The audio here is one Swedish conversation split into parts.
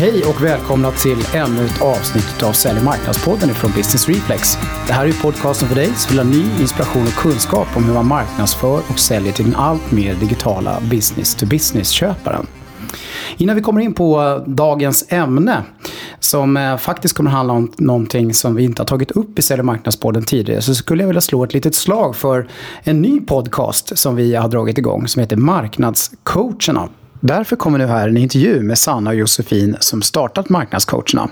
Hej och välkomna till ännu ett avsnitt av Sälj och marknadspodden från Business Reflex. Det här är podcasten för dig som vill ha ny inspiration och kunskap om hur man marknadsför och säljer till den allt mer digitala business-to-business-köparen. Innan vi kommer in på dagens ämne, som eh, faktiskt kommer handla om någonting som vi inte har tagit upp i Sälj och marknadspodden tidigare, så skulle jag vilja slå ett litet slag för en ny podcast som vi har dragit igång som heter Marknadscoacherna. Därför kommer nu här en intervju med Sanna och Josefin som startat Marknadscoacherna.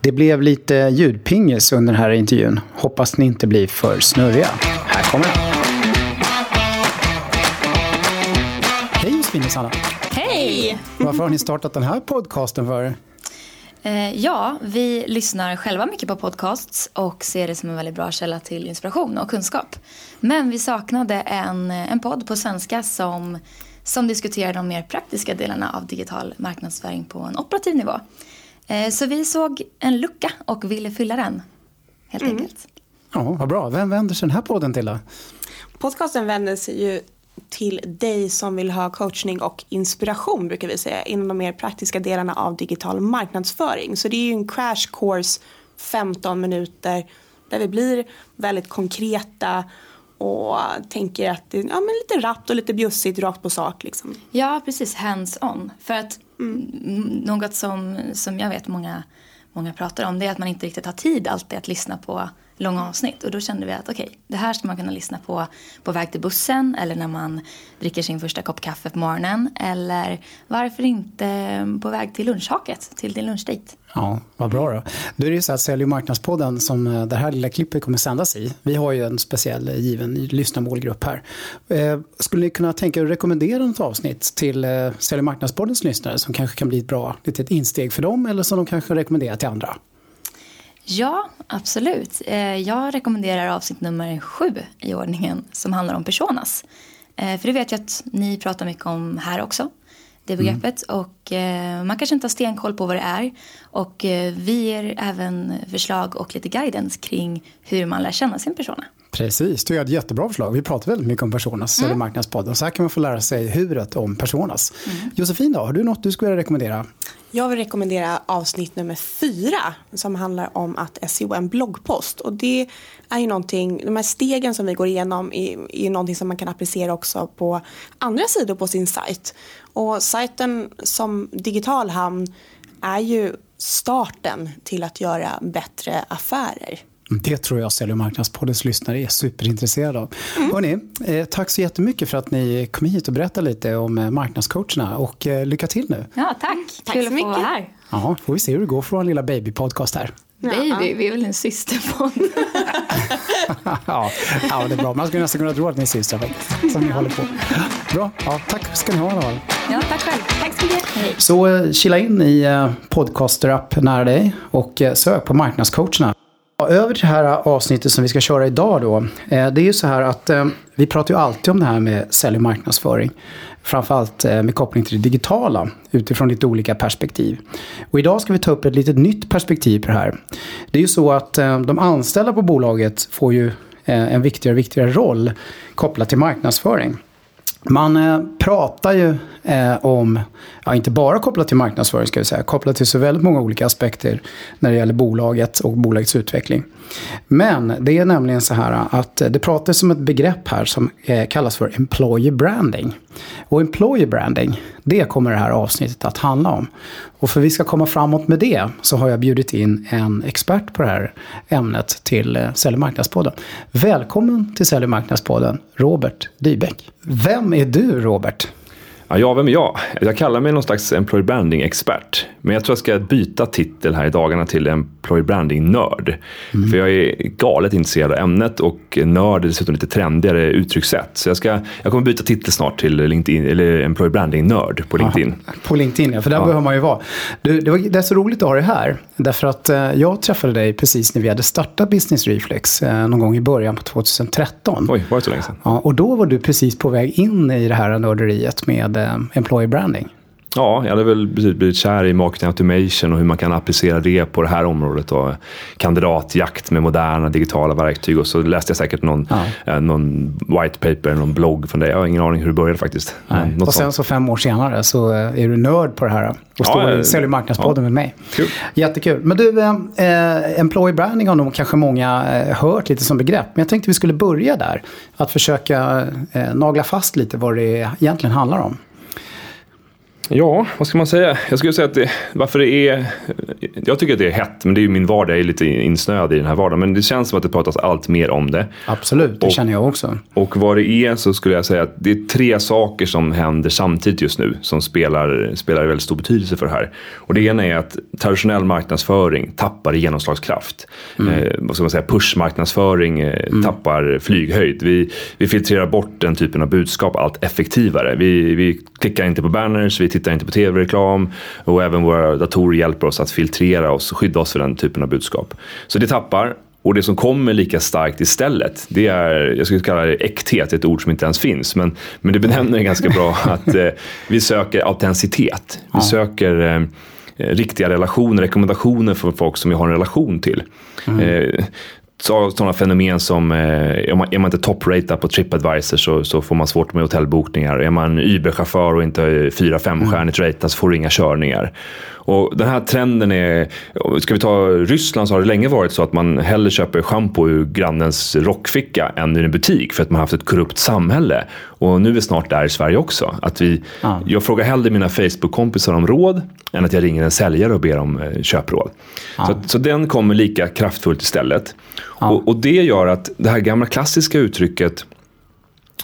Det blev lite ljudpingis under den här intervjun. Hoppas ni inte blir för snurriga. Här kommer den. Hej Josefin och Sanna. Hej! Varför har ni startat den här podcasten för? Eh, ja, vi lyssnar själva mycket på podcasts och ser det som en väldigt bra källa till inspiration och kunskap. Men vi saknade en, en podd på svenska som som diskuterar de mer praktiska delarna av digital marknadsföring på en operativ nivå. Eh, så vi såg en lucka och ville fylla den, helt mm. enkelt. Ja, vad bra. Vem vänder sig den här podden till då? Podcasten vänder sig ju till dig som vill ha coachning och inspiration brukar vi säga inom de mer praktiska delarna av digital marknadsföring. Så det är ju en crash course 15 minuter där vi blir väldigt konkreta och tänker att det är ja, men lite rappt och lite bjussigt rakt på sak. Liksom. Ja, precis. Hands-on. För att mm. något som, som jag vet många, många pratar om det är att man inte riktigt har tid alltid att lyssna på långa avsnitt. Och då kände vi att okej, okay, det här ska man kunna lyssna på på väg till bussen eller när man dricker sin första kopp kaffe på morgonen. Eller varför inte på väg till lunchhaket, till din lunchdejt. Ja, vad bra då. Nu är det ju så att Sälj och marknadspodden som eh, det här lilla klippet kommer sändas i. Vi har ju en speciell eh, given lyssnarmålgrupp här. Eh, skulle ni kunna tänka er att rekommendera något avsnitt till Sälj och marknadspoddens lyssnare som kanske kan bli ett bra litet insteg för dem eller som de kanske rekommenderar till andra? Ja, absolut. Jag rekommenderar avsnitt nummer sju i ordningen som handlar om personas. För det vet jag att ni pratar mycket om här också det begreppet. Mm. Och eh, man kanske inte har stenkoll på vad det är. Och eh, vi ger även förslag och lite guidance kring hur man lär känna sin persona. Precis, du har ett jättebra förslag. Vi pratar väldigt mycket om personas mm. eller marknadspodden. Så här kan man få lära sig huret om personas. Mm. Josefin då, har du något du skulle vilja rekommendera? Jag vill rekommendera avsnitt nummer fyra som handlar om att SEO en bloggpost. Och det är ju någonting, de här stegen som vi går igenom är, är någonting som man kan applicera också på andra sidor på sin sajt. Och sajten som digital hamn är ju starten till att göra bättre affärer. Det tror jag Sälj och marknadspoddens lyssnare är superintresserade av. Mm. Hörrni, eh, tack så jättemycket för att ni kom hit och berättade lite om eh, marknadscoacherna och eh, lycka till nu. Ja, tack. Tack Kul så mycket. att få vara här. Ja, får vi se hur det går för vår lilla babypodcast här. Baby, vi är väl en systerpodd. ja, ja, det är bra. Man skulle nästan kunna tro att ni är systrar faktiskt, som ni håller på. Bra, ja, tack ska ni ha. Alla. Ja, tack själv. Tack så mycket. Så kila in i podcaster-app nära dig och sök på marknadscoacherna. Över till det här avsnittet som vi ska köra idag då. Eh, det är ju så här att eh, vi pratar ju alltid om det här med sälj och marknadsföring. Framförallt eh, med koppling till det digitala utifrån lite olika perspektiv. Och idag ska vi ta upp ett litet nytt perspektiv på det här. Det är ju så att de anställda på bolaget får ju en viktigare och viktigare roll kopplat till marknadsföring. Man pratar ju eh, om, ja, inte bara kopplat till marknadsföring ska vi säga, kopplat till så väldigt många olika aspekter när det gäller bolaget och bolagets utveckling. Men det är nämligen så här att det pratas om ett begrepp här som eh, kallas för employee branding. Och employee branding, det kommer det här avsnittet att handla om. Och för att vi ska komma framåt med det så har jag bjudit in en expert på det här ämnet till eh, Sälj marknadspodden. Välkommen till Sälj marknadspodden, Robert Dybeck. Vem är du, Robert? Ja, vem är jag? Jag kallar mig någon slags employer branding-expert. Men jag tror jag ska byta titel här i dagarna till employer branding-nörd. Mm. För jag är galet intresserad av ämnet och nörd är dessutom lite trendigare uttryckssätt. Så jag, ska, jag kommer byta titel snart till LinkedIn, eller employer branding-nörd på LinkedIn. Aha, på LinkedIn, ja. För där ja. behöver man ju vara. Du, det, var, det är så roligt att ha dig här. Därför att eh, jag träffade dig precis när vi hade startat Business Reflex eh, någon gång i början på 2013. Oj, var det så länge sedan? Ja, och då var du precis på väg in i det här nörderiet med eh, employer branding. Ja, jag hade väl blivit, kär i marketing automation och hur man kan applicera det på det här området. Och kandidatjakt med moderna digitala verktyg. Och så läste jag säkert någon, Ja. eh, någon white paper, någon blogg från det. Jag har ingen aning hur det började faktiskt. Nej. Och sen sånt. så fem år senare så eh, är du nörd på det här. Och Ja, står eh, i Sälj marknadspodden ja. med mig. Kul. Jättekul. Men du, eh, eh, employee branding har nog kanske många eh, hört lite som begrepp. Men jag tänkte vi skulle börja där. Att försöka eh, nagla fast lite vad det egentligen handlar om. Ja, vad ska man säga? Jag skulle säga att det, varför det är... Jag tycker att det är hett, men det är ju min vardag. Jag är lite insnöad i den här vardagen. Men det känns som att det pratas allt mer om det. Absolut, det Och- känner jag också. Och vad det är så skulle jag säga att det är tre saker som händer samtidigt just nu som spelar, spelar väldigt stor betydelse för det här. Och det ena är att traditionell marknadsföring tappar i genomslagskraft. Eh, vad ska man säga, pushmarknadsföring eh, tappar flyghöjd. Vi, vi filtrerar bort den typen av budskap allt effektivare. Vi, vi klickar inte på banners, vi tittar inte på tv-reklam och även våra datorer hjälper oss att filtrera oss och skydda oss för den typen av budskap. Så det tappar. Och det som kommer lika starkt istället, det är, jag skulle kalla det äkthet, ett ord som inte ens finns, men, men det benämner det ganska bra att eh, vi söker autenticitet. Vi söker eh, riktiga relationer, rekommendationer för folk som vi har en relation till. Eh, så- sådana fenomen som, eh, är man, är man inte top-ratad på Tripadvisor så, så får man svårt med hotellbokningar. Är man Uber-chaufför och inte fyra femstjärnigt ratad så får du inga körningar. Och den här trenden är, ska vi ta Ryssland så har det länge varit så att man hellre köper schampo ur grannens rockficka än ur en butik för att man har haft ett korrupt samhälle. Och nu är vi snart där i Sverige också. Att vi, Ja. Jag frågar hellre mina Facebook-kompisar om råd än att jag ringer en säljare och ber om eh, köpråd. Så, att- så den kommer lika kraftfullt istället. Och, och det gör att det här gamla klassiska uttrycket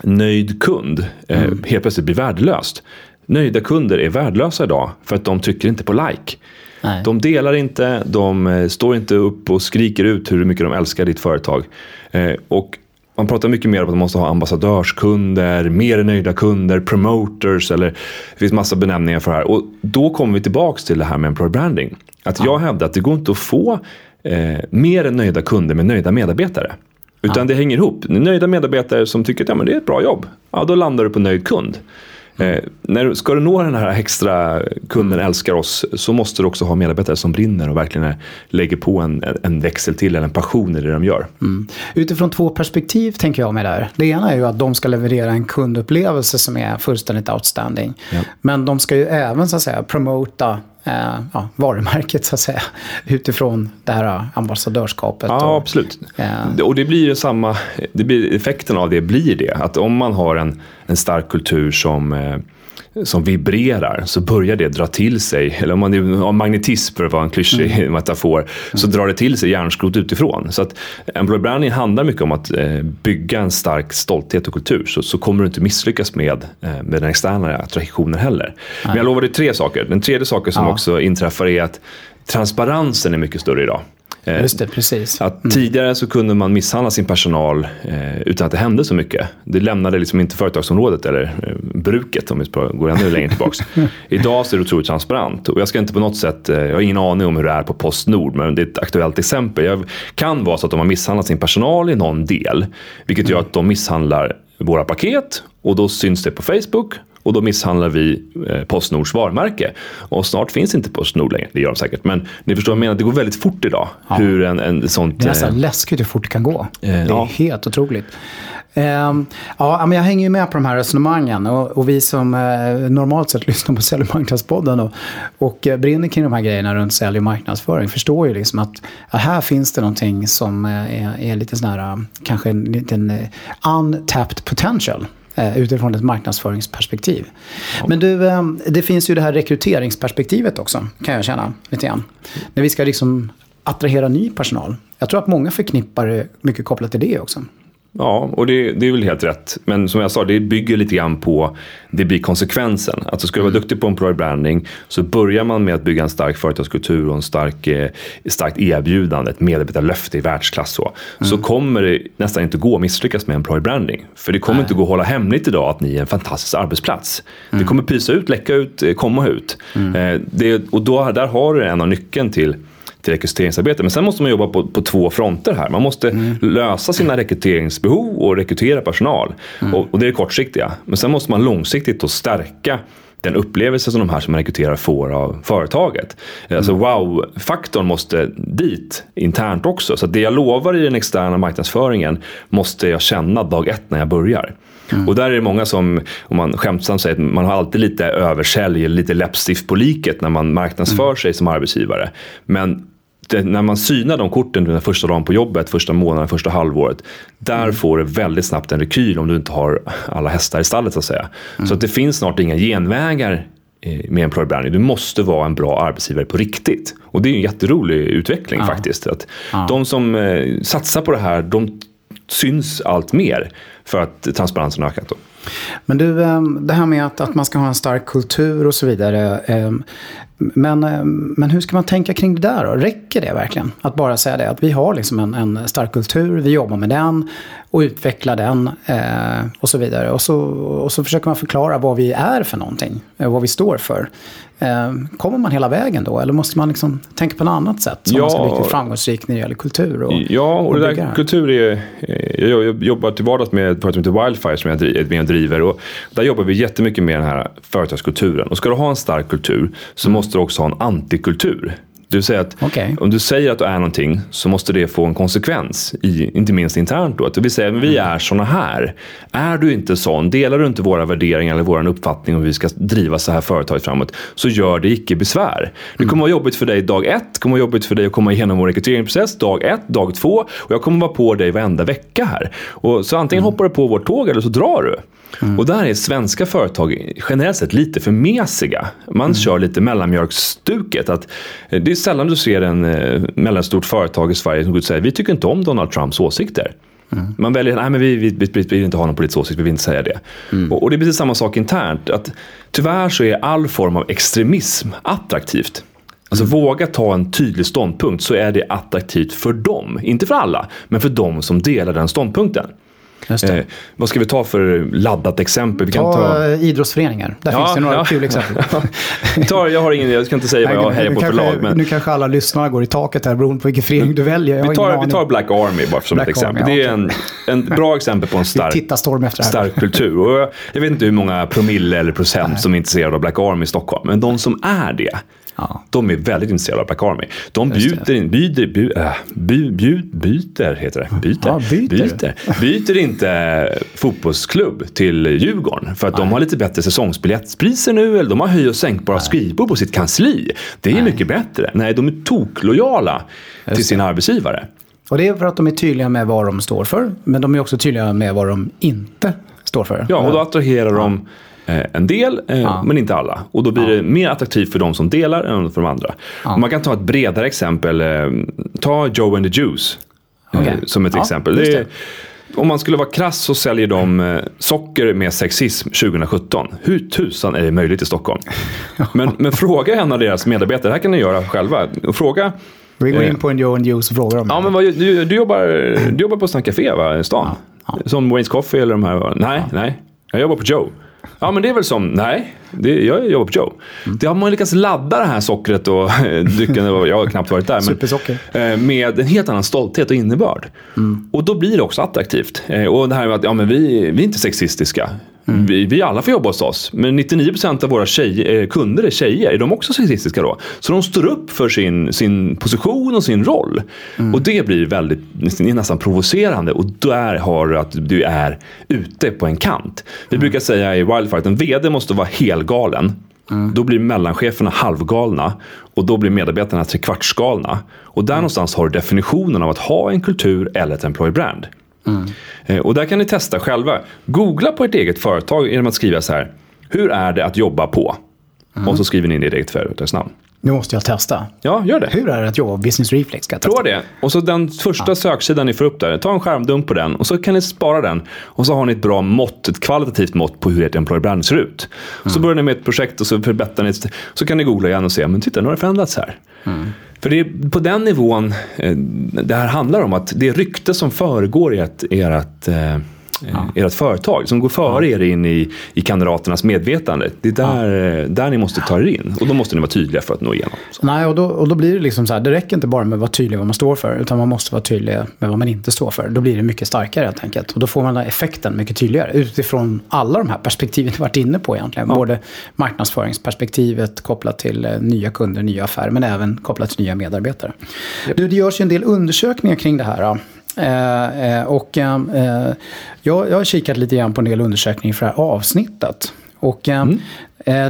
nöjd kund eh, helt plötsligt blir värdelöst. Nöjda kunder är värdelösa idag för att de trycker inte på like. Nej. De delar inte, de eh, står inte upp och skriker ut hur mycket de älskar ditt företag. Eh, och man pratar mycket mer om att man måste ha ambassadörskunder, mer nöjda kunder, promoters eller det finns massa benämningar för det här. Och då kommer vi tillbaks till det här med employer branding. Att jag hävdar att det går inte att få eh, mer nöjda kunder med nöjda medarbetare. Utan det hänger ihop. Nöjda medarbetare som tycker att ja, men det är ett bra jobb, ja, då landar du på nöjd kund. Eh, när, ska du nå den här extra kunden älskar oss så måste du också ha medarbetare som brinner och verkligen är, lägger på en, en växel till eller en passion i det de gör. Utifrån två perspektiv tänker jag mig där. Det ena är ju att de ska leverera en kundupplevelse som är fullständigt outstanding. Ja. Men de ska ju även så att säga promota eh, ja, varumärket så att säga. Utifrån det här ambassadörskapet. Ja, och, absolut. Ja. Och det blir ju samma, det blir, effekten av det blir det. Att om man har en, en stark kultur som, eh, som vibrerar så börjar det dra till sig, eller om man nu magnetism för att vara en klyschig metafor, så drar det till sig järnskrot utifrån. Så att employer branding handlar mycket om att eh, bygga en stark stolthet och kultur. Så, så kommer du inte misslyckas med, eh, med den externa attraktionen heller. Men jag lovar dig tre saker. Den tredje saken som Ja. också inträffar är att transparensen är mycket större idag. Eh, Just det, precis. att tidigare så kunde man misshandla sin personal eh, utan att det hände så mycket. Det lämnade liksom inte företagsområdet eller eh, bruket om vi ska gå ännu längre tillbaks. Idag så är det otroligt transparent och jag ska inte på något sätt, eh, jag har ingen aning om hur det är på Postnord men det är ett aktuellt exempel. Jag kan vara så att de har misshandlat sin personal i någon del vilket gör att de misshandlar våra paket och då syns det på Facebook och då misshandlar vi eh, Postnords varumärke. Och snart finns inte Postnord längre, det gör de säkert. Men ni förstår vad jag menar, det går väldigt fort idag. Hur en, en sånt... Det är nästan eh, läskigt hur fort det kan gå. Eh, det är ja. helt otroligt. Ehm, ja, men jag hänger ju med på de här resonemangen och, och vi som eh, normalt sett lyssnar på Sälj och marknadspodden och, och eh, brinner kring de här grejerna runt sälj och marknadsföring förstår ju liksom att ja, här finns det någonting som eh, är, är lite sån här, kanske en liten untapped potential utifrån ett marknadsföringsperspektiv. Men du, eh, det finns ju det här rekryteringsperspektivet också, kan jag känna lite grann. När vi ska liksom attrahera ny personal. Jag tror att många förknippar det mycket kopplat till det också. Ja, och det, det är väl helt rätt. Men som jag sa, det bygger lite grann på, det blir konsekvensen. Alltså ska du vara duktig på employer branding så börjar man med att bygga en stark företagskultur och en stark, eh, starkt erbjudande, ett medarbetarlöfte i världsklass. Så, så kommer det nästan inte gå att misslyckas med employer branding. För det kommer inte gå att hålla hemligt idag att ni är en fantastisk arbetsplats. Det kommer pysa ut, läcka ut, eh, komma ut. Eh, det, och då, där har du en av nyckeln till till rekryteringsarbete. Men sen måste man jobba på, på två fronter här. Man måste lösa sina rekryteringsbehov och rekrytera personal. Och, och det är det kortsiktiga. Men sen måste man långsiktigt då stärka den upplevelse som de här som man rekryterar får av företaget. Alltså wow-faktorn måste dit internt också. Så det jag lovar i den externa marknadsföringen måste jag känna dag ett när jag börjar. Mm. Och där är det många som, om man skämtsamt säger man har alltid lite översälj lite läppstift på liket när man marknadsför mm. sig som arbetsgivare. Men det, när man synar de korten den första dagen på jobbet, första månaden, första halvåret. Där mm. får du väldigt snabbt en rekyl om du inte har alla hästar i stallet så att säga. Mm. Så att det finns snart inga genvägar eh, med employer branding. Du måste vara en bra arbetsgivare på riktigt. Och det är en jätterolig utveckling ja. faktiskt. Att ja. De som eh, satsar på det här, de syns allt mer för att transparensen har ökat. Då. Men du, ehm, det här med att, att man ska ha en stark kultur och så vidare. Men, ehm, men hur ska man tänka kring det där då? Räcker det verkligen? Att bara säga det, att vi har liksom en, en stark kultur, vi jobbar med den och utvecklar den eh, och så vidare. Och så, och så försöker man förklara vad vi är för någonting, eh, vad vi står för. Eh, kommer man hela vägen då? Eller måste man liksom tänka på något annat sätt? Som ja, man ska bli riktigt framgångsrik när det gäller kultur? Och, ja, och, och det där kultur är... Eh, jag jobbar till vardags med ett företag som heter Wildfire som jag är med och driver. Och där jobbar vi jättemycket med den här företagskulturen. Och ska du ha en stark kultur så mm måste du också ha en antikultur. Vill säga att okay. om du säger att du är någonting så måste det få en konsekvens, i, inte minst internt. Då. Det vill säga, vi mm. är såna här. Är du inte sån, delar du inte våra värderingar eller vår uppfattning om hur vi ska driva så här företaget framåt, så gör det icke besvär. Det kommer vara jobbigt för dig dag ett, det kommer vara jobbigt för dig att komma igenom vår rekryteringsprocess dag ett, dag två och jag kommer vara på dig varenda vecka här. Och så antingen mm. hoppar du på vårt tåg eller så drar du. Mm. Och där är svenska företag generellt sett lite för mesiga. Man mm. kör lite mellanmjölksstuket. Att det är sällan du ser en eh, mellanstort företag i Sverige som säger vi tycker inte om Donald Trumps åsikter. Mm. Man väljer, nej men vi, vi, vi, vi, vill inte ha någon politisk åsikt, vi vill inte säga det. Mm. Och, och, det är precis samma sak internt. Att tyvärr så är all form av extremism attraktivt. Alltså mm. våga ta en tydlig ståndpunkt så är det attraktivt för dem. Inte för alla, men för dem som delar den ståndpunkten. Eh, vad ska vi ta för laddat exempel? Vi ta, ta idrottsföreningar. Där ja, finns det några ja. kul exempel. ta, jag har ingen jag ska inte säga vad jag hejar på för lag. Men... Nu kanske alla lyssnare går i taket här beroende på vilken förening du väljer. Vi tar, vi tar Black Army bara som Black ett exempel. Army, det är en, en bra exempel på en stark, stark kultur. Och jag, jag, vet inte hur många promille eller procent Nej. som är intresserade av Black Army i Stockholm. Men de som är det Ja. De är väldigt intresserade av Black Army. De bjuder, in, bjuder, bjud, äh, bjud, bjud, byter, heter det. Byter, ja, byter. byter. byter inte fotbollsklubb till Djurgården för att Nej. de har lite bättre säsongsbiljettspriser nu eller de har höj och sänkbara skrivbord på sitt kansli. Det är Nej. mycket bättre. Nej, de är toklojala till sin arbetsgivare. Och det är för att de är tydliga med vad de står för, men de är också tydliga med vad de inte står för. Ja, och då attraherar de en del, eh, ja. men inte alla. Och då blir ja. det mer attraktivt för de som delar än för de andra. Ja. Man kan ta ett bredare exempel. Eh, ta Joe and the Juice okay. som ett exempel. Det är, om man skulle vara krass så säljer de socker med sexism 2017. Hur tusan är det möjligt i Stockholm? Men, men fråga en av deras medarbetare, det här kan ni göra själva. Fråga vi går in på en Joe and Juice och frågar om. Ja, men vad, du, du, jobbar, du jobbar på Snack Café va, i stan? Som Wayne's Coffee eller de här? Nej, nej. Jag jobbar på Joe. Ja, men det är väl som, nej, det, jag jobbar på Joe. Mm. Det har man lyckats ladda det här sockret och drycken, jag har knappt varit där, men, eh, med en helt annan stolthet och innebörd. Mm. Och då blir det också attraktivt. Eh, och det här med att ja, men vi, vi är inte sexistiska. Mm. Vi, vi alla får jobba hos oss. Men 99% av våra tjej, eh, kunder är tjejer. Är de också sexistiska då? Så de står upp för sin, sin position och sin roll. Mm. Och det blir väldigt, nästan provocerande. Och där har du att du är ute på en kant. Vi mm. brukar säga i Wildfire att en VD måste vara helgalen. Mm. Då blir mellancheferna halvgalna och då blir medarbetarna trekvartsgalna. Och där mm. någonstans har du definitionen av att ha en kultur eller ett employer brand. Mm. Och där kan ni testa själva. Googla på ert eget företag genom att skriva så här. Hur är det att jobba på? Mm. Och så skriver ni in ert eget företagsnamn. Nu måste jag testa. Ja, gör det. Hur är det att jobba på Business Reflex? Prova det. Och så den första ja. söksidan ni får upp där, ta en skärmdump på den och så kan ni spara den. Och så har ni ett bra mått, ett kvalitativt mått på hur ert employer brand ser ut. Mm. Så börjar ni med ett projekt och så förbättrar ni. Så kan ni googla igen och se, men titta nu har det förändrats här. Mm. För det är på den nivån eh, det här handlar om. att Det rykte som föregår ert, ert, ja. ert företag. Som går före ja. er in i, i kandidaternas medvetande. Det är där, ja. där ni måste ta er in. Och då måste ni vara tydliga för att nå igenom. Så. Nej, och då, och då blir det liksom så här. Det räcker inte bara med att vara tydlig vad man står för. Utan man måste vara tydlig med vad man inte står för. Då blir det mycket starkare helt enkelt. Och då får man den effekten mycket tydligare. Utifrån alla de här perspektiven vi varit inne på egentligen. Både marknadsföringsperspektivet kopplat till eh, nya kunder, nya affärer. Men även kopplat till nya medarbetare. Yep. Du, det görs ju en del undersökningar kring det här. Eh, eh, och eh, jag, har kikat lite grann på en del undersökningar för det här avsnittet. Och mm.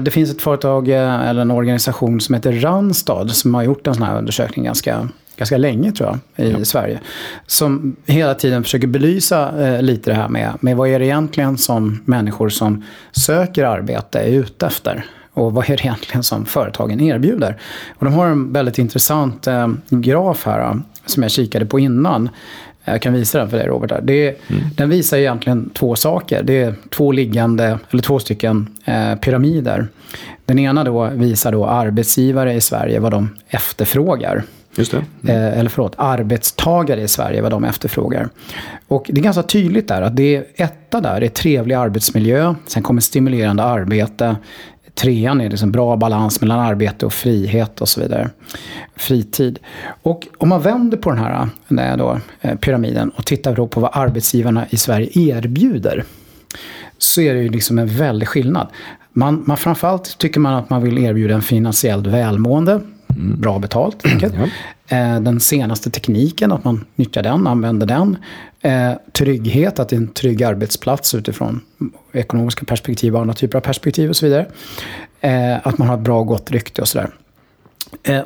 det finns ett företag eller en organisation som heter Randstad som har gjort en sån här undersökning ganska, ganska länge tror jag i ja. Sverige. Som hela tiden försöker belysa lite det här med, med vad är det egentligen som människor som söker arbete är ute efter. Och vad är det egentligen som företagen erbjuder? Och de har en väldigt intressant eh, graf här som jag kikade på innan. Jag kan visa den för dig Robert. Det, mm. Den visar egentligen två saker. Det är två liggande, eller två stycken eh, pyramider. Den ena då visar då arbetsgivare i Sverige vad de efterfrågar. Just det. Mm. Eh, eller förlåt, arbetstagare i Sverige vad de efterfrågar. Och det är ganska tydligt där att det är etta där är trevlig arbetsmiljö. Sen kommer stimulerande arbete. Trean är liksom bra balans mellan arbete och frihet och så vidare. Fritid. Och om man vänder på den här, då, eh, pyramiden och tittar då på vad arbetsgivarna i Sverige erbjuder. Så är det ju liksom en väldig skillnad. Man, man, framförallt tycker man att man vill erbjuda en finansiellt välmående. Mm. Bra betalt. Ja. Eh, den senaste tekniken, att man nyttjar den, använder den. Eh, trygghet, att det är en trygg arbetsplats utifrån ekonomiska perspektiv och andra typer av perspektiv och så vidare. Eh, att man har ett bra och gott rykte och sådär.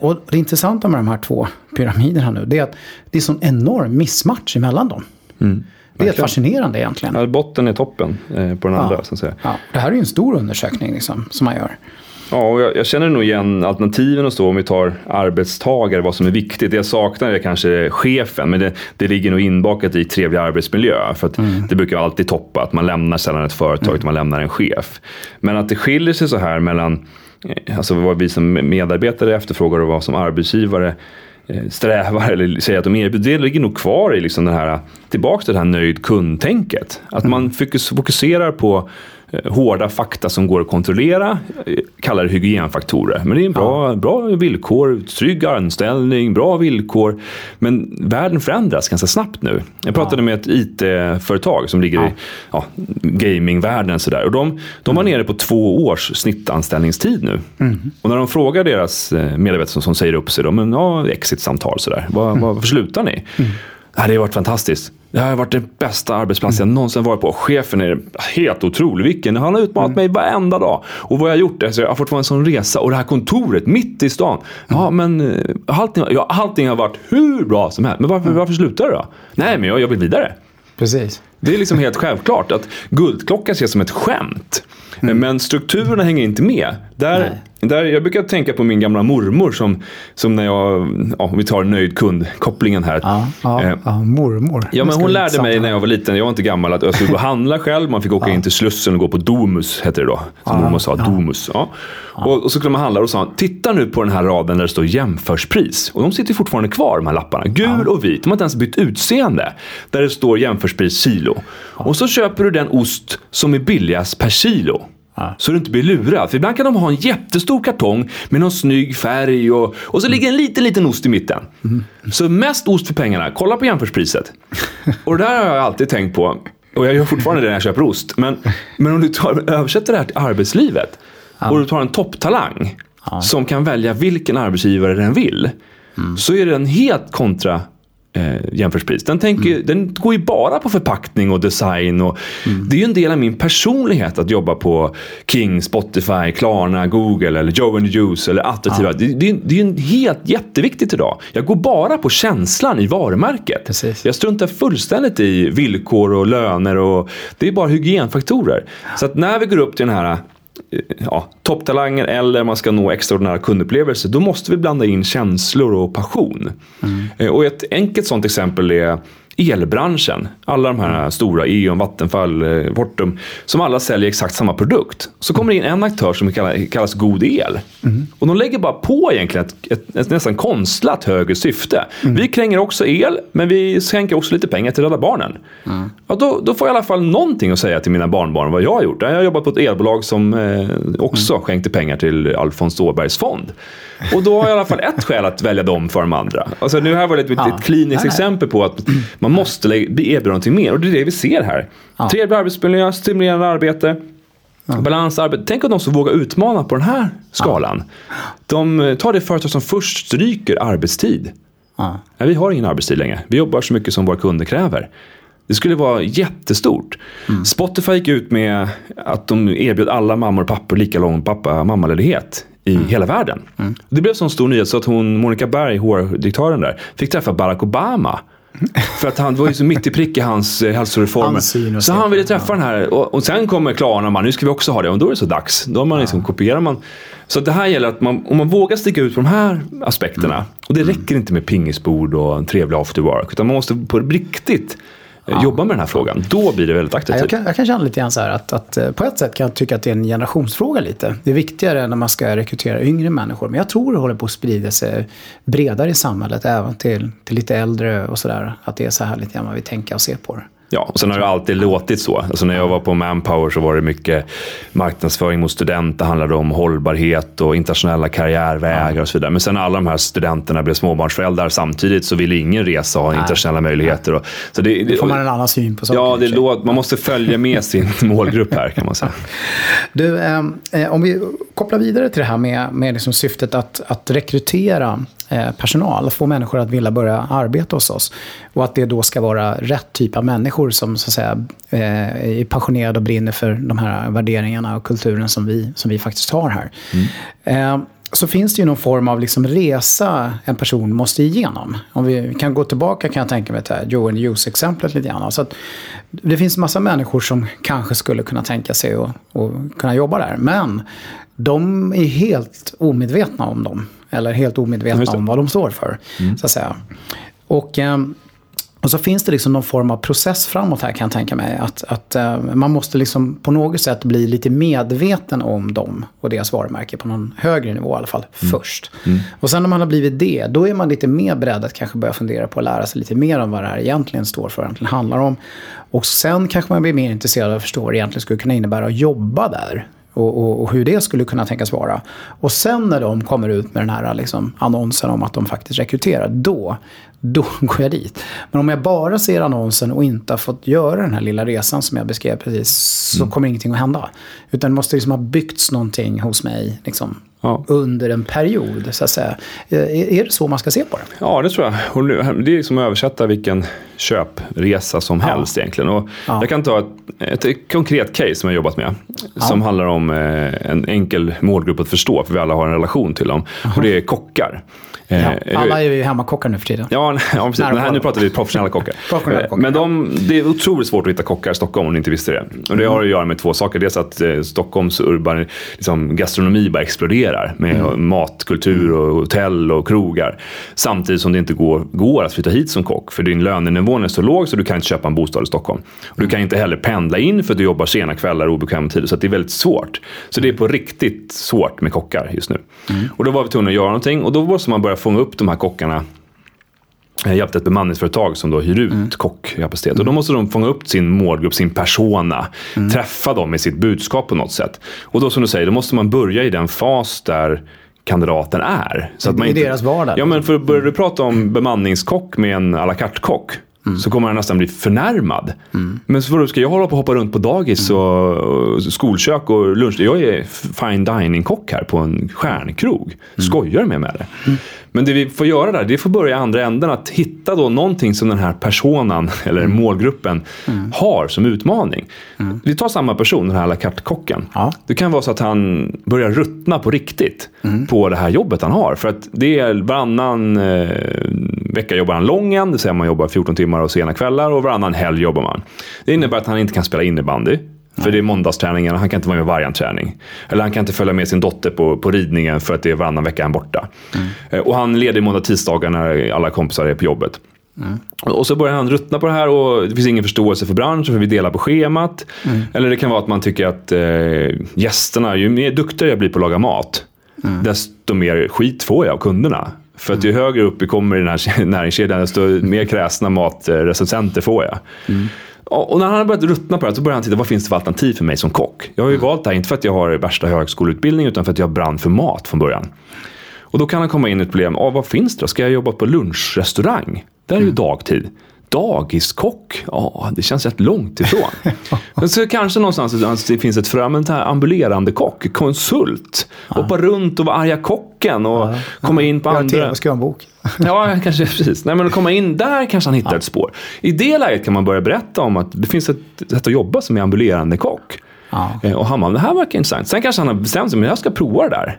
och det intressanta med de här två pyramiderna nu, det är att det är sån enorm missmatch emellan dem. Mm. Det är fascinerande egentligen. Ja, botten är toppen på den andra. Så att säga. Ja, det här är ju en stor undersökning liksom, som man gör. Ja, och jag, jag, känner nog igen alternativen och så om vi tar arbetstagare, vad som är viktigt. Det jag saknar är kanske chefen, men det, det ligger nog inbakat i trevlig arbetsmiljö. För att mm. Det brukar alltid toppa att man lämnar sällan ett företag, mm. man lämnar en chef. Men att det skiljer sig så här mellan eh, alltså vad vi som medarbetare efterfrågar och vad som arbetsgivare eh, strävar eller säger att de erbjuder, det ligger nog kvar i liksom den här, tillbaka till det här nöjd kundtänket. Att mm. man fokuserar på hårda fakta som går att kontrollera, eh, kallar det hygienfaktorer. Men det är en bra, ja. bra villkor, trygg anställning, bra villkor. Men världen förändras ganska snabbt nu. Jag pratade ja. med ett IT-företag som ligger ja. i ja, gamingvärlden. Sådär. Och de, de var mm. nere på två års snittanställningstid nu. Mm. Och när de frågar deras eh, medarbetare som, som säger upp sig, då, men ja, exit-samtal sådär. Var, mm. Varför slutar ni? Mm. Det har varit fantastiskt. Det har varit den bästa arbetsplatsen jag någonsin varit på. Chefen är helt otrolig. Vilken. Han har utmanat mm. mig varenda dag. Och vad jag har gjort, alltså jag har fått vara en sån resa. Och det här kontoret mitt i stan. Ja, men eh, allting, ja, allting har varit hur bra som helst. Men varför, mm. varför slutar du då? Nej, men jag, jag vill vidare. Precis. Det är liksom helt självklart att guldklocka ses som ett skämt. Mm. Men strukturerna hänger inte med. Där, där, jag brukar tänka på min gamla mormor som, som när jag, ja, vi tar nöjd kund-kopplingen här. Ja, ja, eh, ja, mormor. Ja, men hon lärde mig när jag var liten, jag var inte gammal, att jag skulle gå och handla själv. Man fick åka in till Slussen och gå på Domus, hette det då. Som mormor sa, Domus. Ja. Och, och, så skulle man handla och sa titta nu på den här raden där det står jämförspris. Och de sitter fortfarande kvar, de här lapparna. Gul och vit, de har inte ens bytt utseende. Där det står jämförspris kilo. Och så köper du den ost som är billigast per kilo. Så du inte blir lurad. För ibland kan de ha en jättestor kartong med någon snygg färg och, och så ligger en liten, liten ost i mitten. Mm. Så mest ost för pengarna. Kolla på jämförspriset. och det där har jag alltid tänkt på. Och jag gör fortfarande det när jag köper ost. Men, men om du tar, översätter det här till arbetslivet ja. och du tar en topptalang ja. som kan välja vilken arbetsgivare den vill. Mm. Så är den helt kontra eh, jämförspris. Den, tänker, mm. den går ju bara på förpackning och design. Och mm. Det är ju en del av min personlighet att jobba på King, Spotify, Klarna, Google eller Joe and Juice eller attraktiva. Ja. Det, det, det är ju helt jätteviktigt idag. Jag går bara på känslan i varumärket. Precis. Jag struntar fullständigt i villkor och löner. och Det är bara hygienfaktorer. Så att när vi går upp till den här ja, topptalanger eller man ska nå extraordinära kundupplevelser, då måste vi blanda in känslor och passion. Mm. Och ett enkelt sånt exempel är elbranschen. Alla de här stora, E.ON, Vattenfall, eh, Fortum, som alla säljer exakt samma produkt. Så kommer det in en aktör som kallas God El. Mm. Och de lägger bara på egentligen ett, ett, ett nästan konstlat högre syfte. Mm. Vi kränger också el, men vi skänker också lite pengar till Rädda Barnen. Mm. Ja, då, då, får jag i alla fall någonting att säga till mina barnbarn vad jag har gjort. Jag har jobbat på ett elbolag som eh, också mm. skänkte pengar till Alfons Åbergs fond. Och då har jag i alla fall ett skäl att välja dem för de andra. Alltså, nu här var det ett, ett kliniskt exempel på att man måste erbjuda någonting mer. Och det är det vi ser här. Ja. Trevlig arbetsmiljö, stimulerande arbete. Ja. Balansarbete. Tänk om de som vågar utmana på den här skalan. Ja. De tar det företag som först stryker arbetstid. Ja. Nej, vi har ingen arbetstid längre. Vi jobbar så mycket som våra kunder kräver. Det skulle vara jättestort. Mm. Spotify gick ut med att de erbjöd alla mammor och pappor lika lång pappa mammaledighet i mm. hela världen. Mm. Det blev så stor nyhet så att hon, Monica Berg, HR-direktören där, fick träffa Barack Obama. För att han var ju så mitt i prick i hans eh, hälsoreformer. Så han ville träffa ja. den här. Och, och sen kommer Klarna och man, nu ska vi också ha det. Och då är det så dags. Då man liksom, ja. kopierar man. Så det här gäller att man, om man vågar sticka ut på de här aspekterna. Mm. Och det räcker inte med pingisbord och en trevlig after work. Utan man måste på riktigt ja. jobba med den här frågan. Då blir det väldigt attraktivt. Jag kan, jag kan känna lite grann så här att, att eh, på ett sätt kan jag tycka att det är en generationsfråga lite. Det är viktigare när man ska rekrytera yngre människor. Men jag tror det håller på att sprida sig bredare i samhället, även till, till lite äldre och sådär. Att det är så här lite grann man vill tänka och se på det. Ja, och sen har det alltid låtit så. Alltså när jag var på Manpower så var det mycket marknadsföring mot studenter. Handlade om hållbarhet och internationella karriärvägar och så vidare. Men sen när alla de här studenterna blev småbarnsföräldrar samtidigt så ville ingen resa och ha internationella möjligheter. Och, så det, det får man en annan syn på saker. Ja, det låt, man måste följa med sin målgrupp här kan man säga. Du, ehm, eh, om vi kopplar vidare till det här med, med liksom syftet att, att rekrytera Eh, personal, få människor att vilja börja arbeta hos oss. Och att det då ska vara rätt typ av människor som så att säga, eh, är passionerade och brinner för de här värderingarna och kulturen som vi, som vi faktiskt har här. Mm. Eh, så finns det ju någon form av liksom resa en person måste igenom. Om vi kan gå tillbaka kan jag tänka mig till Joe and Use-exemplet lite grann. Så att det finns massa människor som kanske skulle kunna tänka sig att kunna jobba där. Men de är helt omedvetna om dem. Eller helt omedvetna om vad de står för. Mm. Så att säga. Och, ehm, och så finns det liksom någon form av process framåt här kan jag tänka mig. Att, att uh, man måste liksom på något sätt bli lite medveten om dem och deras varumärke på någon högre nivå i alla fall mm. först. Mm. Och sen när man har blivit det, då är man lite mer beredd att kanske börja fundera på att lära sig lite mer om vad det här egentligen står för, egentligen handlar om. Och sen kanske man blir mer intresserad av att förstå vad det egentligen skulle kunna innebära att jobba där. Och, och, och, hur det skulle kunna tänkas vara. Och sen när de kommer ut med den här liksom, annonsen om att de faktiskt rekryterar, då, då går jag dit. Men om jag bara ser annonsen och inte har fått göra den här lilla resan som jag beskrev precis, så mm. kommer ingenting att hända. Utan det måste liksom ha byggts någonting hos mig liksom, ja. under en period. Så att säga. Är det så man ska se på det? Ja, det tror jag. Det är som att översätta vilken köpresa som ja. helst egentligen. Och ja. Jag kan ta ett, ett, konkret case som jag jobbat med. Som handlar om eh, en enkel målgrupp att förstå, för vi alla har en relation till dem. Och det är kockar. Ja, eh, alla är ju hemmakockar nu för tiden. Ja, ja precis. här, nu pratar vi professionella kockar. professionella kockar. Men de, det är otroligt svårt att hitta kockar i Stockholm om ni inte visste det. Och det har att göra med två saker. Dels att eh, Stockholms urban liksom, gastronomi bara exploderar med mm. matkultur och hotell och krogar. Samtidigt som det inte går, går att flytta hit som kock. För din lönenivå är så låg så du kan inte köpa en bostad i Stockholm. Och du kan inte heller pendla in för att du jobbar sena kvällar och obekväma tider. Så det är väldigt svårt. Så det är på riktigt svårt med kockar just nu. Mm. Och då var vi tvungna att göra någonting och då måste man börja fånga upp de här kockarna jag hjälpte ett bemanningsföretag som då hyr ut mm. kockkapacitet. Och då mm. måste de fånga upp sin målgrupp, sin persona. Mm. Träffa dem med sitt budskap på något sätt. Och då som du säger, då måste man börja i den fas där kandidaten är. Så att man I inte, deras vardag? Ja, men för börjar du prata om bemanningskock med en à la carte-kock Mm. så kommer han nästan bli förnärmad. Mm. Men så ska jag hålla på och hoppa runt på dagis mm. och skolkök och lunch. Jag är fine dining-kock här på en stjärnkrog. Mm. Skojar med med det. Mm. Men det vi får göra där, det får börja i andra änden. Att hitta då någonting som den här personen, eller mm. målgruppen, har som utmaning. Vi tar samma person, den här à la carte-kocken. Ja. Det kan vara så att han börjar ruttna på riktigt på det här jobbet han har. För att det är varannan eh, vecka jobbar han lång en, det vill säga man jobbar 14 timmar och sena kvällar och varannan helg jobbar man. Det innebär att han inte kan spela innebandy. För det är måndagsträningen, han kan inte vara med varje träning. Eller han kan inte följa med sin dotter på, på ridningen för att det är varannan vecka han borta. Mm. Och han leder måndag tisdagar när alla kompisar är på jobbet. Mm. Och så börjar han ruttna på det här och det finns ingen förståelse för branschen för vi delar på schemat. Mm. Eller det kan vara att man tycker att eh, gästerna, ju mer duktigare jag blir på att laga mat, Mm. desto mer skit får jag av kunderna. För att ju högre upp vi kommer i den här näringskedjan, desto mer kräsna matrecensenter får jag. Mm. Och när han har börjat ruttna på det så börjar han titta, vad finns det för alternativ för mig som kock? Jag har ju valt det här, inte för att jag har värsta högskoleutbildning, utan för att jag brann för mat från början. Och då kan han komma in i ett problem, ah, vad finns det då? Ska jag jobba på lunchrestaurang? Där är ju dagtid. Dagiskock? Ja, det känns rätt långt ifrån. Men så kanske någonstans att det finns ett frö, men här ambulerande kock, konsult. Hoppa runt och vara arga kocken och komma in på Jag andra... tv, skriva en bok. Ja, kanske precis. Nej, men att komma in där kanske han hittar ett spår. I det läget kan man börja berätta om att det finns ett sätt att jobba som är ambulerande kock. Ja. Eh, Och han bara, det här verkar intressant. Sen kanske han har bestämt sig, men jag ska prova det där.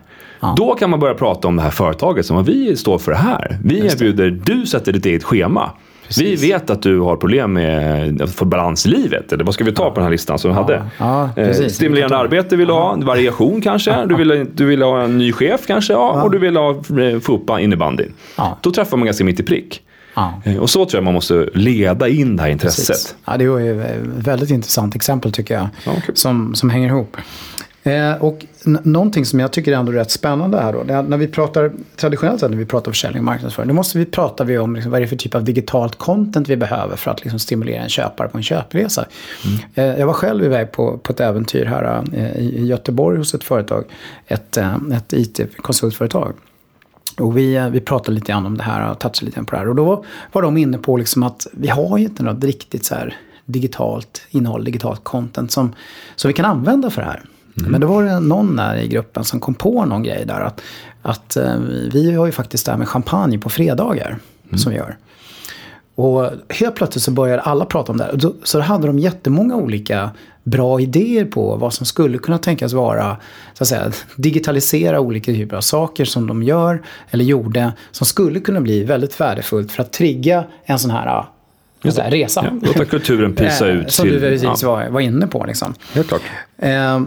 Då kan man börja prata om det här företaget som vi står för det här. Vi erbjuder, du sätter ditt eget schema. Vi vet att du har problem med att få balans i livet. Eller vad ska vi ta på den här listan som vi hade? Ja, Eh, precis. Stimulerande arbete vill du ha, variation kanske. Du vill, du vill ha en ny chef kanske. Ja, Och du vill ha, eh, få upp innebandyn. Ja. Då träffar man ganska mitt i prick. Ja. Eh, Och så tror jag man måste leda in det här intresset. Precis. Ja, det ju ett väldigt intressant exempel tycker jag. Ja, kul. som, som hänger ihop. Eh, och n- någonting som jag tycker är ändå rätt spännande här då. Är när vi pratar, traditionellt sett när vi pratar försäljning och marknadsföring. Då måste vi prata vi om liksom, vad det är för typ av digitalt content vi behöver för att liksom, stimulera en köpare på en köpresa. Eh, jag var själv iväg på, på ett äventyr här eh, i, Göteborg hos ett företag. Ett, ett IT-konsultföretag. Och vi, vi pratade lite grann om det här och touchade lite grann på det här. Och då var de inne på liksom att vi har ju inte något riktigt så här digitalt innehåll, digitalt content som, som vi kan använda för det här. Men då var det någon där i gruppen som kom på någon grej där. Att, att eh, vi har ju faktiskt det här med champagne på fredagar som vi gör. Och helt plötsligt så började alla prata om det här. Så då hade de jättemånga olika bra idéer på vad som skulle kunna tänkas vara, så att säga, digitalisera olika typer av saker som de gör eller gjorde som skulle kunna bli väldigt värdefullt för att trigga en sån här, så här resa. Ja, låta kulturen pysa Eh, ut. Som du precis ja, var, var inne på. Liksom. Helt klart. Eh,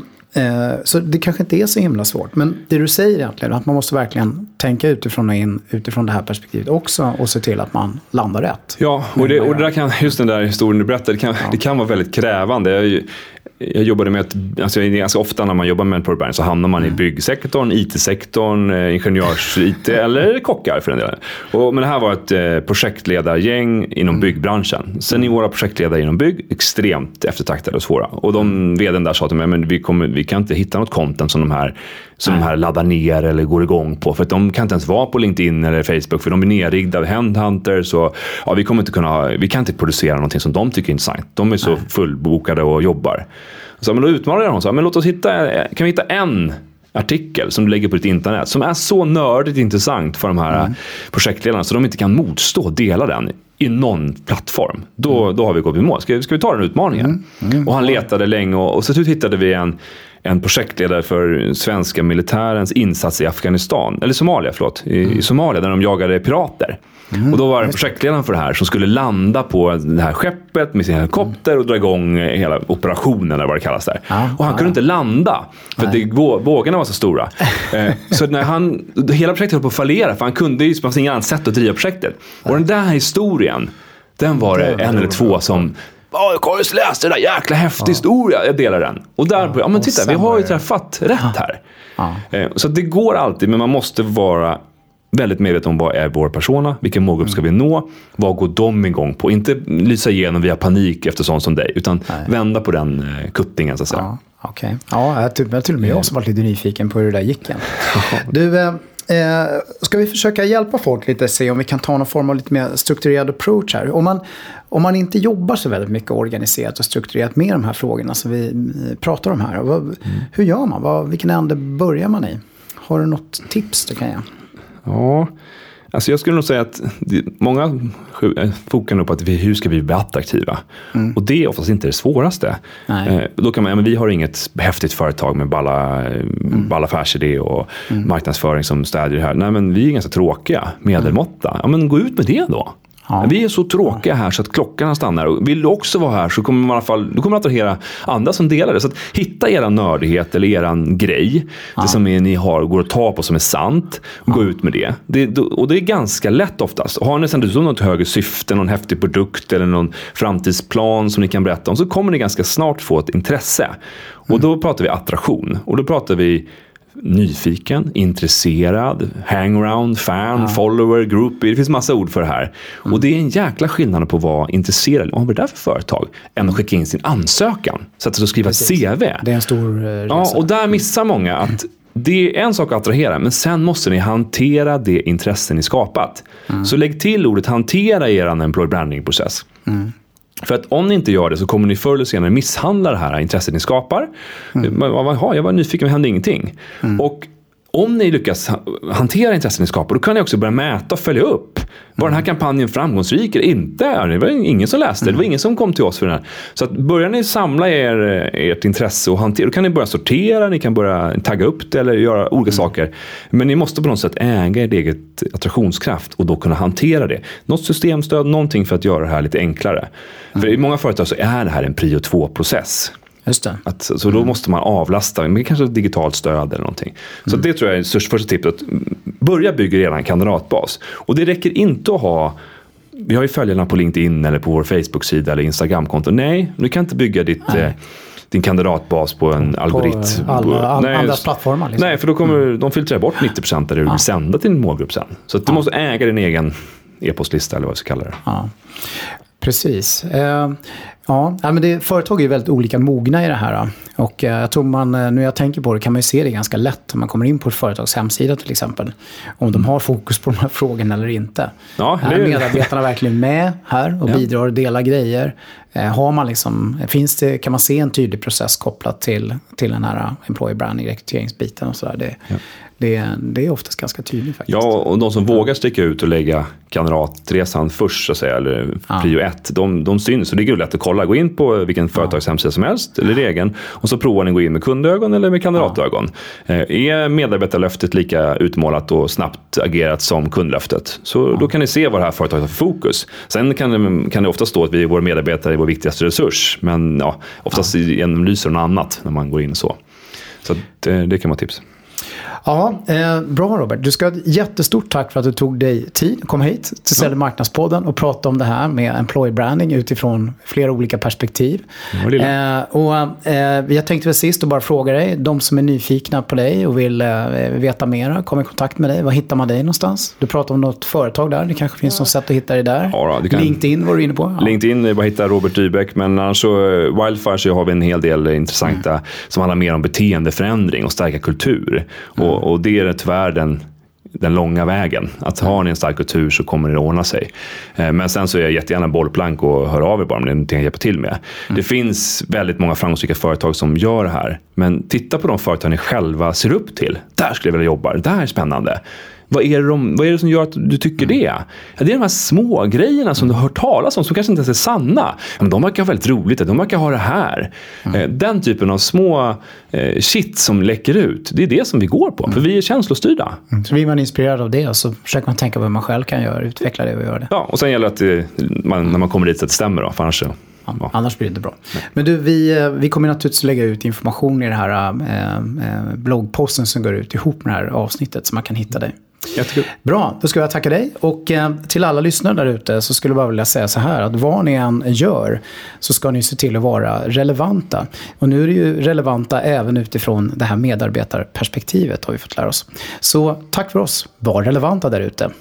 så det kanske inte är så himla svårt. Men det du säger egentligen, att man måste verkligen tänka utifrån och in utifrån det här perspektivet också och se till att man landar rätt. Ja, och det, och det där kan, just den där historien du berättade, det kan, det kan vara väldigt krävande. Jag, jag jobbade med, ett, alltså ganska ofta när man jobbar med en product så hamnar man i byggsektorn, IT-sektorn, eh, ingenjörs-IT eller kockar för den delen. Och, men det här var ett eh, projektledargäng inom byggbranschen. Seniora projektledare inom bygg, extremt eftertraktade och svåra. Och de vdn där sa till mig, men vi, kommer, vi kan inte hitta något content som de här som de här laddar ner eller går igång på. För att de kan inte ens vara på LinkedIn eller Facebook för de är nerriggda av handhunters. Och, ja, vi, kommer inte kunna, vi kan inte producera någonting som de tycker är intressant. De är så fullbokade och jobbar. Så, men då utmanade jag dem. Så, men låt oss hitta, kan vi hitta en artikel som du lägger på ditt internet som är så nördigt intressant för de här projektledarna så de inte kan motstå och dela den i någon plattform. Då, då har vi gått i mål. Ska, ska vi ta den utmaningen? Och han letade länge och, och så hittade vi en, en projektledare för svenska militärens insats i Afghanistan, eller Somalia, förlåt, i, i Somalia där de jagade pirater. Och då var det projektledaren för det här som skulle landa på det här skeppet med sin helikopter och dra igång hela operationen eller vad det kallas där. Ja, och han ja, kunde inte landa för det, vå- vågorna var så stora. Eh, så när han, hela projektet höll på att fallera för han kunde ju, fanns inget annat sätt att driva projektet. Och den där historien, den var det en eller två som Ja, jag har just läst det där, jäkla häftig historia. Jag delar den. Och där, ja, men och titta, vi har ju träffat rätt här. Ja. Eh, Så det går alltid, men man måste vara väldigt medveten om vad är vår persona, vilken målgrupp ska vi nå, vad går de igång på? Inte lysa igenom via panik efter sånt som dig, utan vända på den eh, kuttingen så att säga. Ja, okej. Ja, till, till och med jag som varit lite nyfiken på hur det där gick igen. Du, eh, ska vi försöka hjälpa folk lite, se om vi kan ta någon form av lite mer strukturerad approach här. Om man, om man inte jobbar så väldigt mycket organiserat och strukturerat med de här frågorna som vi eh, pratar om här. Vad, Hur gör man? Vad, vilken ände börjar man i? Har du något tips du kan ge? Ja, alltså jag skulle nog säga att många eh, fokar nog på att vi, hur ska vi bli attraktiva? Och det är oftast inte det svåraste. Eh, då kan man, ja, men vi har inget häftigt företag med balla, eh, balla affärsidé och marknadsföring som städjer det här. Nej, men vi är ganska tråkiga, medelmåtta. Ja, men gå ut med det då. Ja. Vi är så tråkiga här så att klockan stannar. Och vill du också vara här så kommer man i alla fall, du kommer att attrahera andra som delar det. Så att hitta er nördighet eller er grej. Ja. Det som är, ni har, går att ta på som är sant. Och gå ut med det. det. Och det är ganska lätt oftast. Har ni sen dessutom något högre syfte, någon häftig produkt eller någon framtidsplan som ni kan berätta om så kommer ni ganska snart få ett intresse. Och mm. då pratar vi attraktion. Och då pratar vi nyfiken, intresserad, hangaround, fan, ja. follower, groupie. Det finns massa ord för det här. Mm. Och det är en jäkla skillnad på att vara intresserad vad det är för företag än att skicka in sin ansökan. Sätta sig och skriva Precis. CV. Det är en stor resa. Ja, och där missar många att det är en sak att attrahera, men sen måste ni hantera det intresse ni skapat. Mm. Så lägg till ordet hantera i er employer branding-process. Mm. För att om ni inte gör det så kommer ni förr eller senare misshandla det här intresset ni skapar. Mm. Jaha, jag var nyfiken men hände ingenting. Mm. Och om ni lyckas hantera intressen ni skapar, då kan ni också börja mäta och följa upp. Var den här kampanjen framgångsrik eller inte? Det var ingen som läste, det var ingen som kom till oss för den här. Så att börjar ni samla er, ert intresse och hantera, då kan ni börja sortera, ni kan börja tagga upp det eller göra olika mm. saker. Men ni måste på något sätt äga ert eget attraktionskraft och då kunna hantera det. Något systemstöd, någonting för att göra det här lite enklare. Mm. För i många företag så är det här en prio 2-process. Just det. Att, så då måste man avlasta med kanske digitalt stöd eller någonting. Så mm. det tror jag är det första tipset. Börja bygga redan kandidatbas. Och det räcker inte att ha vi har ju följarna på LinkedIn eller på vår Facebook-sida eller Instagram-konto. Nej, du kan inte bygga ditt, eh, din kandidatbas på en på algoritm. Alla, all, nej, andras plattformar. Liksom. Nej, för då kommer mm. de filtrerar bort 90% av det du vill sända till din målgrupp sen. Så du ja. måste äga din egen e-postlista eller vad vi ska kalla det. Ja. Precis. Eh, Ja, men det, företag är ju väldigt olika mogna i det här. Och eh, jag tror man, eh, nu jag tänker på det kan man se det ganska lätt om man kommer in på ett företags hemsida till exempel. Om de har fokus på de här frågorna eller inte. Ja, är medarbetarna verkligen med här och ja. bidrar och delar grejer? Eh, har man liksom, finns det, kan man se en tydlig process kopplat till, till den här employer branding, rekryteringsbiten och sådär. Det, ja det, det är oftast ganska tydligt faktiskt. Ja, och de som vågar sticka ut och lägga kandidatresan först, så att säga, eller ja. prio ett, de, de syns. Och det är lätt att kolla. Gå in på vilken företagshemsida som helst, eller egen, och så provar ni att gå in med kundögon eller med kandidatögon. Ja. Eh, är medarbetarlöftet lika utmålat och snabbt agerat som kundlöftet, så ja. då kan ni se vad det här företaget har för fokus. Sen kan det, kan det ofta stå att vi är våra medarbetare är vår viktigaste resurs, men ja, oftast ja. genomlyser något annat när man går in så. Så det, eh, det kan vara tips. Ja, eh, bra Robert. Du ska ha ett jättestort tack för att du tog dig tid att komma hit till Sälj marknadspodden och prata om det här med employee branding utifrån flera olika perspektiv. Eh, och, eh, jag tänkte väl sist att bara fråga dig, de som är nyfikna på dig och vill eh, veta mera, kom i kontakt med dig. Var hittar man dig någonstans? Du pratade om något företag där, det kanske finns ja. något sätt att hitta dig där. Ja, då, kan... LinkedIn var du inne på. Ja. LinkedIn är bara att hitta Robert Dybeck, men annars så eh, Wildfire så har vi en hel del intressanta mm. som handlar mer om beteendeförändring och stärka kultur. Mm. Och, och det är tyvärr den, den långa vägen. Att har ni en stark kultur så kommer det att ordna sig. Eh, men sen så är jag jättegärna bollplank och hör av er bara om det är någonting jag hjälper till med. Mm. Det finns väldigt många framgångsrika företag som gör det här. Men titta på de företag ni själva ser upp till. Där skulle jag vilja jobba, det här är spännande. Vad är, det de, vad är det som gör att du tycker mm. det? Ja, det är de här små grejerna som du har hört talas om som kanske inte ens är sanna. Men de verkar ha väldigt roligt, de verkar ha det här. Mm. Eh, den typen av små eh, shit som läcker ut, det är det som vi går på. Mm. För vi är känslostyrda. Mm. Så blir man inspirerad av det och så försöker man tänka på vad man själv kan göra, utveckla det och göra det. Ja, och sen gäller det att det, man, när man kommer dit så att det stämmer. Då, för annars Ja. Annars blir det inte bra. Nej. Men du, vi, eh, vi kommer naturligtvis lägga ut information i den här eh, bloggposten som går ut ihop med det här avsnittet så man kan hitta dig. Jättekul. Bra, då ska jag tacka dig. Och eh, till alla lyssnare där ute så skulle jag bara vilja säga så här att vad ni än gör så ska ni se till att vara relevanta. Och nu är det ju relevanta även utifrån det här medarbetarperspektivet har vi fått lära oss. Så tack för oss, var relevanta där ute.